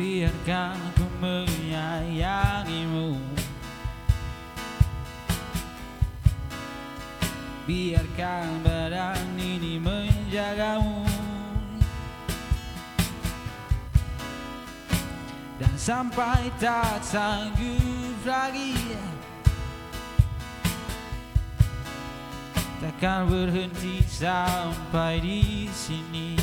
biarkan ku menyayangimu Biarkan badan ini menjagamu. Dan sampai tak sanggup lagi. Takkan berhenti sampai di sini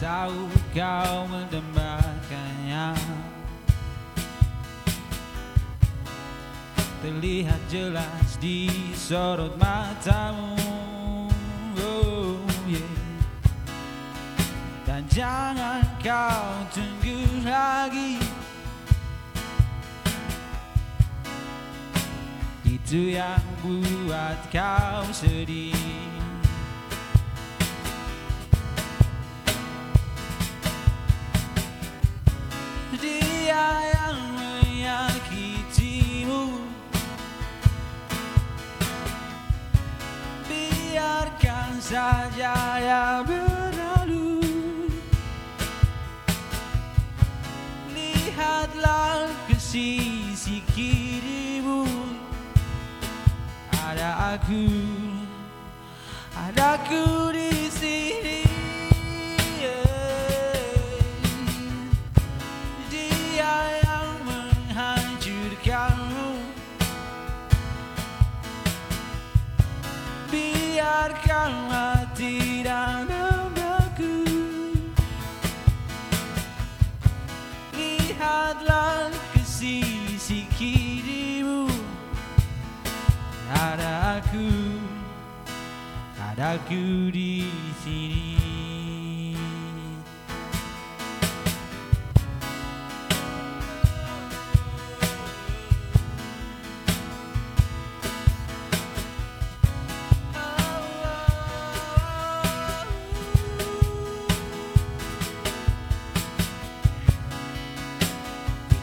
tahu kau mendambakannya Terlihat jelas di sorot matamu. Oh, yeah. Dan jangan kau tunggu lagi. Itu yang buat kau sedih saja ya berlalu. Lihatlah ke sisi kirimu. Ada aku Ada aku di Biarkan mati dan namaku Lihatlah ke sisi kirimu. Ada aku Ada aku di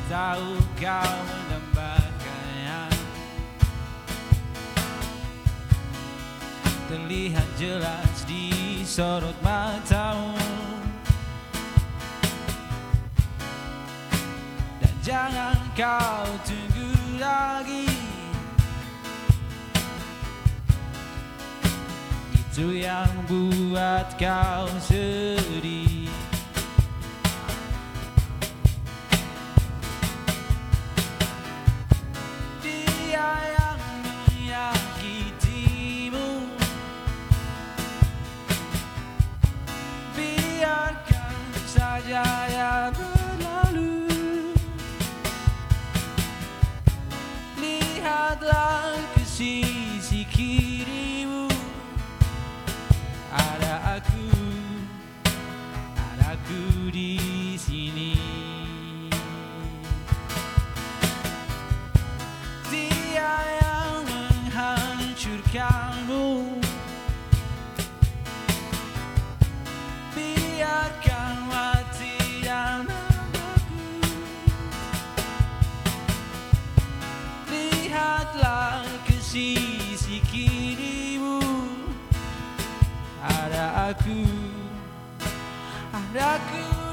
Tahu kau mendambakannya Terlihat jelas di sorot matamu. Dan jangan kau tunggu lagi. Itu yang buat kau sedih saja sisi kirimu. Ada aku Ada aku